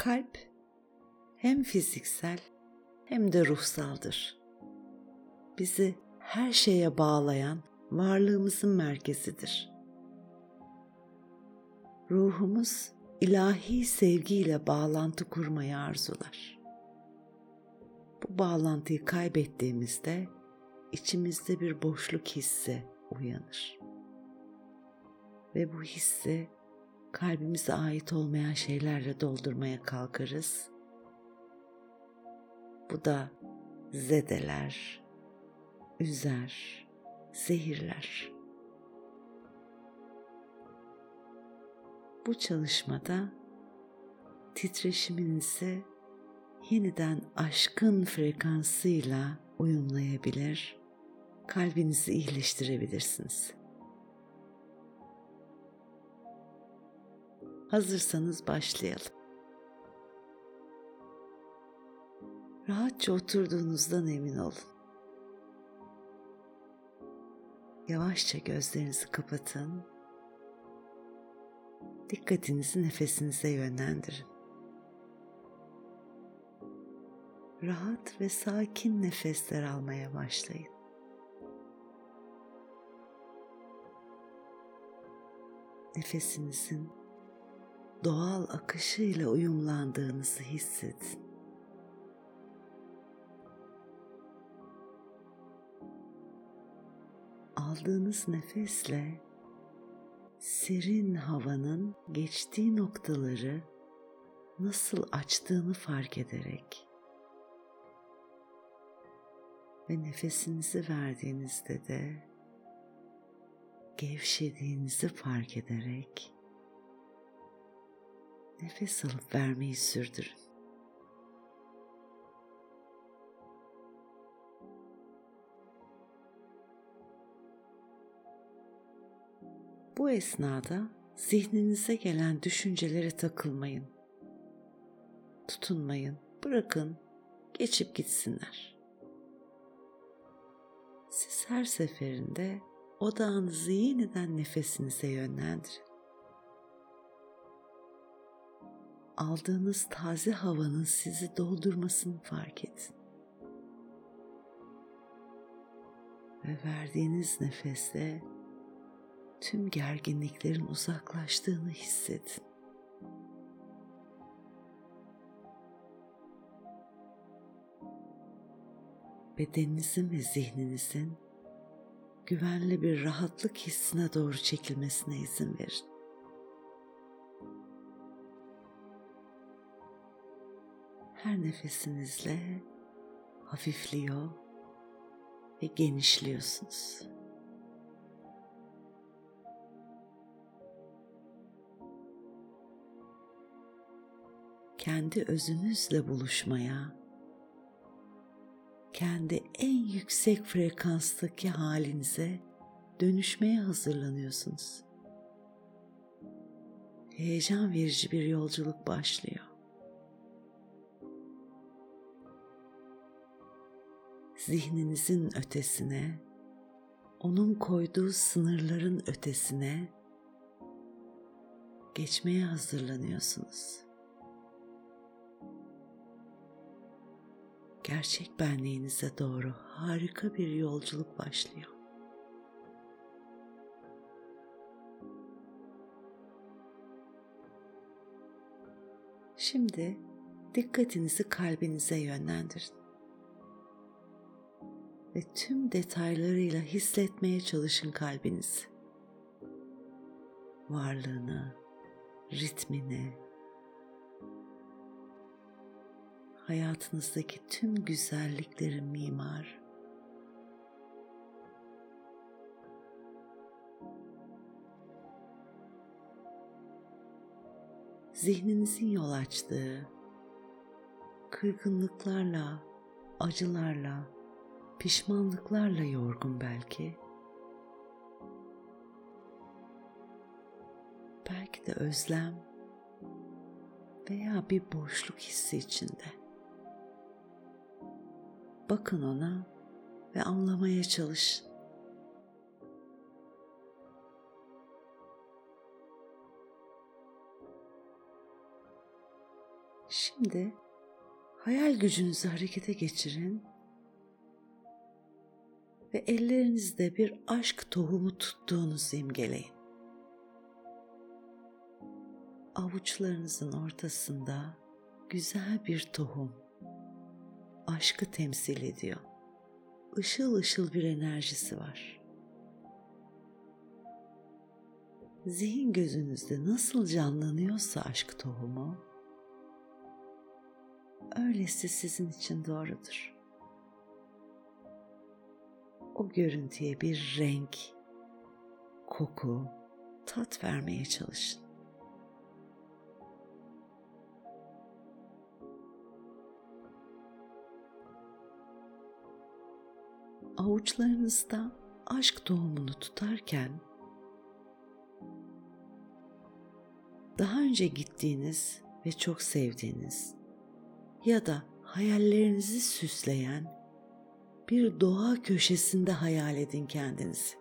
Kalp hem fiziksel hem de ruhsaldır. Bizi her şeye bağlayan varlığımızın merkezidir. Ruhumuz ilahi sevgiyle bağlantı kurmayı arzular. Bu bağlantıyı kaybettiğimizde içimizde bir boşluk hissi uyanır. Ve bu hissi kalbimize ait olmayan şeylerle doldurmaya kalkarız. Bu da zedeler, üzer, zehirler. Bu çalışmada titreşiminizi yeniden aşkın frekansıyla uyumlayabilir, kalbinizi iyileştirebilirsiniz. Hazırsanız başlayalım. Rahatça oturduğunuzdan emin olun. Yavaşça gözlerinizi kapatın. Dikkatinizi nefesinize yönlendirin. Rahat ve sakin nefesler almaya başlayın. Nefesinizin doğal akışıyla uyumlandığınızı hissedin. Aldığınız nefesle serin havanın geçtiği noktaları nasıl açtığını fark ederek ve nefesinizi verdiğinizde de gevşediğinizi fark ederek nefes alıp vermeyi sürdürün. Bu esnada zihninize gelen düşüncelere takılmayın. Tutunmayın, bırakın, geçip gitsinler. Siz her seferinde odağınızı yeniden nefesinize yönlendirin. Aldığınız taze havanın sizi doldurmasını fark edin. Ve verdiğiniz nefesle tüm gerginliklerin uzaklaştığını hissedin. Bedeninizin ve zihninizin güvenli bir rahatlık hissine doğru çekilmesine izin verin. Her nefesinizle hafifliyor ve genişliyorsunuz. kendi özünüzle buluşmaya, kendi en yüksek frekanstaki halinize dönüşmeye hazırlanıyorsunuz. Heyecan verici bir yolculuk başlıyor. Zihninizin ötesine, onun koyduğu sınırların ötesine geçmeye hazırlanıyorsunuz. gerçek benliğinize doğru harika bir yolculuk başlıyor. Şimdi dikkatinizi kalbinize yönlendirin. Ve tüm detaylarıyla hissetmeye çalışın kalbinizi. Varlığını, ritmini, hayatınızdaki tüm güzelliklerin mimar. Zihninizin yol açtığı kırgınlıklarla, acılarla, pişmanlıklarla yorgun belki. Belki de özlem veya bir boşluk hissi içinde. Bakın ona ve anlamaya çalış. Şimdi hayal gücünüzü harekete geçirin ve ellerinizde bir aşk tohumu tuttuğunuzu imgeleyin. Avuçlarınızın ortasında güzel bir tohum aşkı temsil ediyor. Işıl ışıl bir enerjisi var. Zihin gözünüzde nasıl canlanıyorsa aşk tohumu, öylesi sizin için doğrudur. O görüntüye bir renk, koku, tat vermeye çalışın. avuçlarınızda aşk tohumunu tutarken daha önce gittiğiniz ve çok sevdiğiniz ya da hayallerinizi süsleyen bir doğa köşesinde hayal edin kendinizi.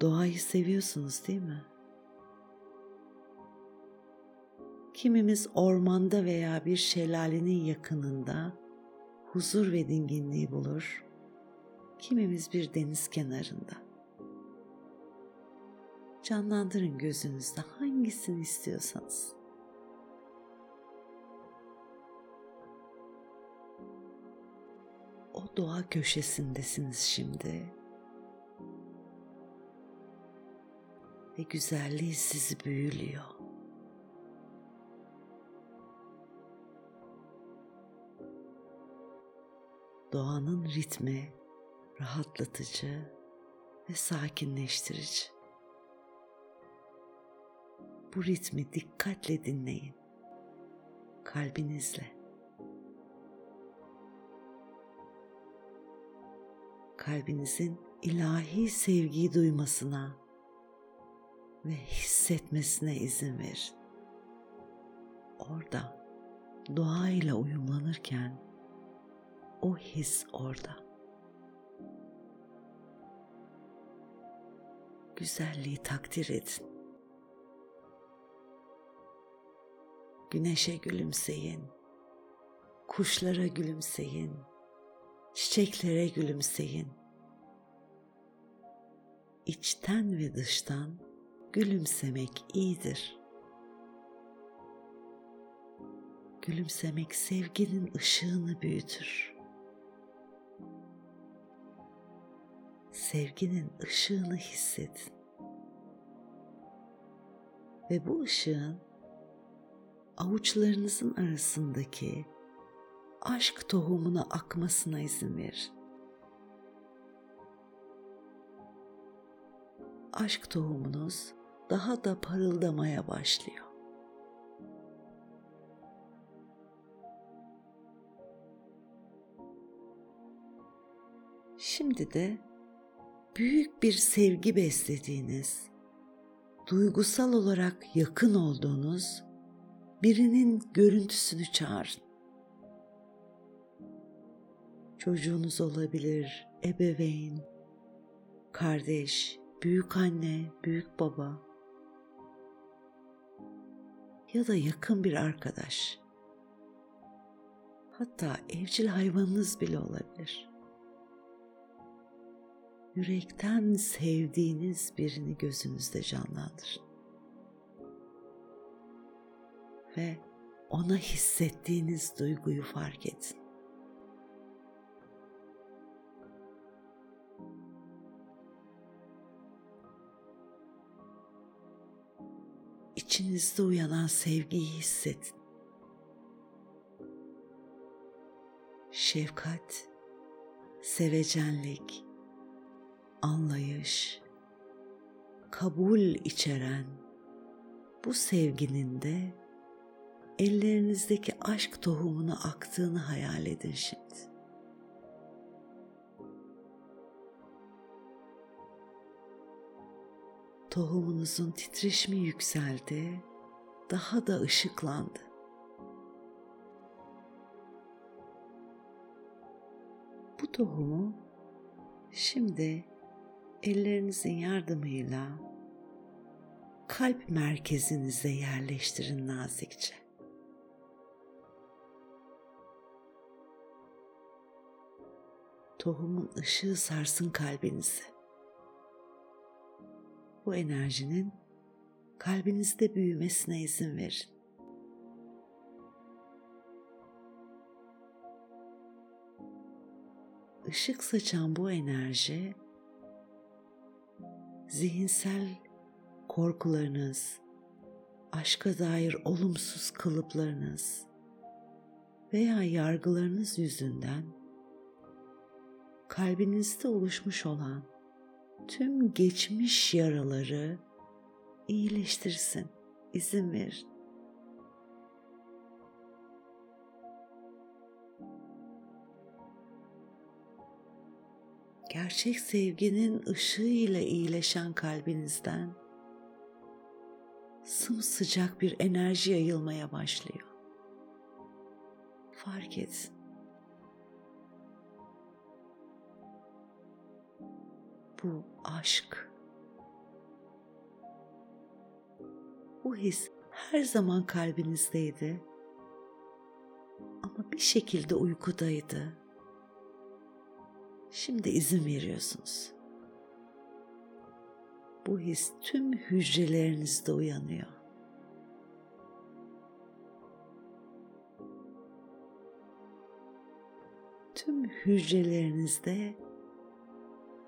Doğayı seviyorsunuz değil mi? Kimimiz ormanda veya bir şelalenin yakınında huzur ve dinginliği bulur. Kimimiz bir deniz kenarında. Canlandırın gözünüzde hangisini istiyorsanız. O doğa köşesindesiniz şimdi. Ve güzelliği sizi büyülüyor. doğanın ritmi rahatlatıcı ve sakinleştirici. Bu ritmi dikkatle dinleyin. Kalbinizle. Kalbinizin ilahi sevgiyi duymasına ve hissetmesine izin verin. Orada doğayla uyumlanırken o his orada. Güzelliği takdir edin. Güneşe gülümseyin. Kuşlara gülümseyin. Çiçeklere gülümseyin. İçten ve dıştan gülümsemek iyidir. Gülümsemek sevginin ışığını büyütür. sevginin ışığını hissedin. Ve bu ışığın avuçlarınızın arasındaki aşk tohumuna akmasına izin verin. Aşk tohumunuz daha da parıldamaya başlıyor. Şimdi de büyük bir sevgi beslediğiniz, duygusal olarak yakın olduğunuz birinin görüntüsünü çağırın. Çocuğunuz olabilir, ebeveyn, kardeş, büyük anne, büyük baba ya da yakın bir arkadaş. Hatta evcil hayvanınız bile olabilir yürekten sevdiğiniz birini gözünüzde canlandırın. Ve ona hissettiğiniz duyguyu fark edin. İçinizde uyanan sevgiyi hissedin. Şefkat, sevecenlik, anlayış, kabul içeren bu sevginin de ellerinizdeki aşk tohumunu aktığını hayal edin şimdi. Tohumunuzun titreşimi yükseldi, daha da ışıklandı. Bu tohumu şimdi ellerinizin yardımıyla kalp merkezinize yerleştirin nazikçe. Tohumun ışığı sarsın kalbinizi. Bu enerjinin kalbinizde büyümesine izin verin. Işık saçan bu enerji zihinsel korkularınız, aşka dair olumsuz kalıplarınız veya yargılarınız yüzünden kalbinizde oluşmuş olan tüm geçmiş yaraları iyileştirsin. izin verin. gerçek sevginin ışığıyla iyileşen kalbinizden sımsıcak bir enerji yayılmaya başlıyor. Fark edin. Bu aşk. Bu his her zaman kalbinizdeydi. Ama bir şekilde uykudaydı Şimdi izin veriyorsunuz. Bu his tüm hücrelerinizde uyanıyor. Tüm hücrelerinizde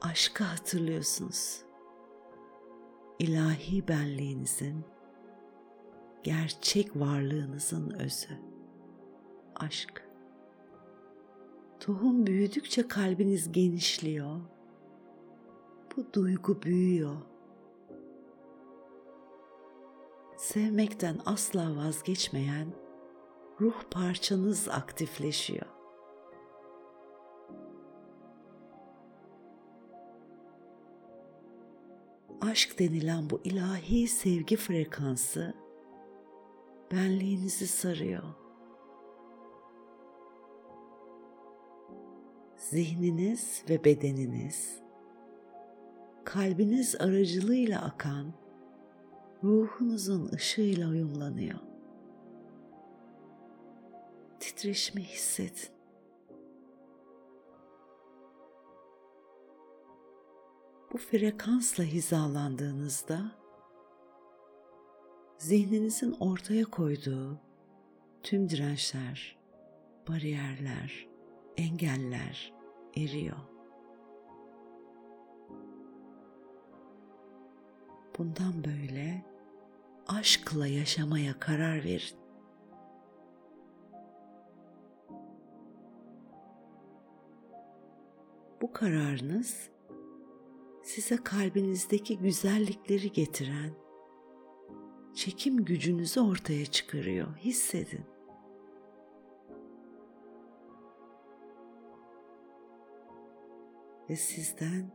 aşkı hatırlıyorsunuz. İlahi benliğinizin, gerçek varlığınızın özü. Aşk. Tohum büyüdükçe kalbiniz genişliyor. Bu duygu büyüyor. Sevmekten asla vazgeçmeyen ruh parçanız aktifleşiyor. Aşk denilen bu ilahi sevgi frekansı benliğinizi sarıyor zihniniz ve bedeniniz, kalbiniz aracılığıyla akan ruhunuzun ışığıyla uyumlanıyor. Titreşimi hissedin. Bu frekansla hizalandığınızda zihninizin ortaya koyduğu tüm dirençler, bariyerler, engeller eriyor. Bundan böyle aşkla yaşamaya karar verin. Bu kararınız size kalbinizdeki güzellikleri getiren çekim gücünüzü ortaya çıkarıyor. Hissedin. ve sizden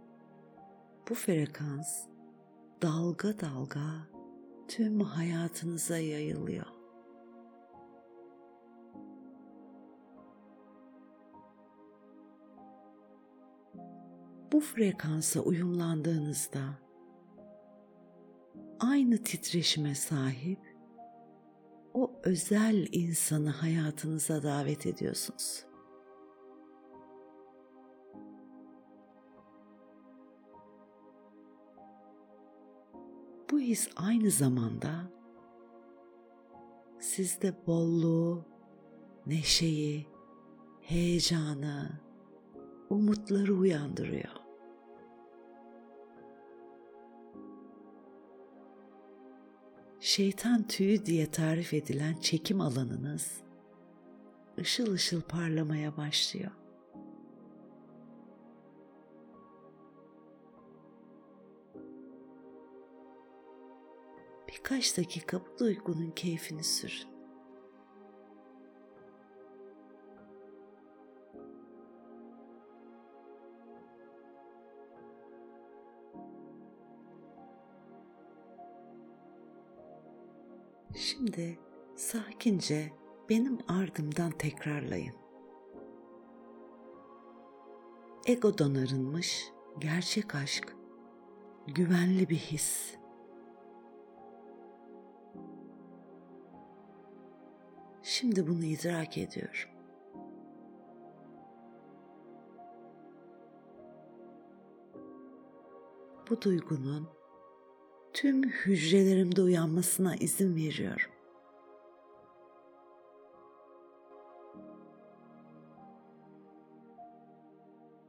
bu frekans dalga dalga tüm hayatınıza yayılıyor. Bu frekansa uyumlandığınızda aynı titreşime sahip o özel insanı hayatınıza davet ediyorsunuz. Bu his aynı zamanda sizde bolluğu, neşeyi, heyecanı, umutları uyandırıyor. Şeytan tüyü diye tarif edilen çekim alanınız ışıl ışıl parlamaya başlıyor. birkaç dakika bu duygunun keyfini sürün. Şimdi sakince benim ardımdan tekrarlayın. Egodan arınmış gerçek aşk, güvenli bir his. Şimdi bunu idrak ediyorum. bu duygunun tüm hücrelerimde uyanmasına izin veriyorum.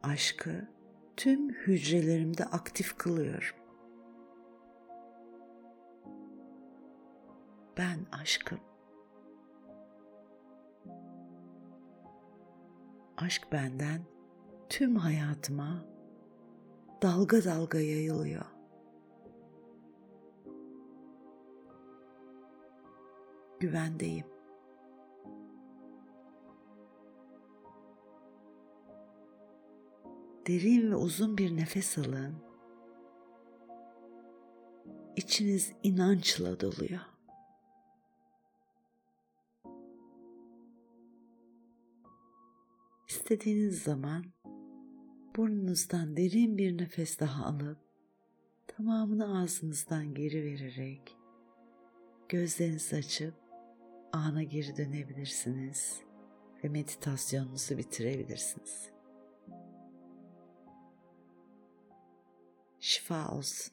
Aşkı tüm hücrelerimde aktif kılıyorum. Ben aşkım. Aşk benden tüm hayatıma dalga dalga yayılıyor. Güvendeyim. Derin ve uzun bir nefes alın. İçiniz inançla doluyor. İstediğiniz zaman burnunuzdan derin bir nefes daha alıp tamamını ağzınızdan geri vererek gözlerinizi açıp ana geri dönebilirsiniz ve meditasyonunuzu bitirebilirsiniz. Schwals.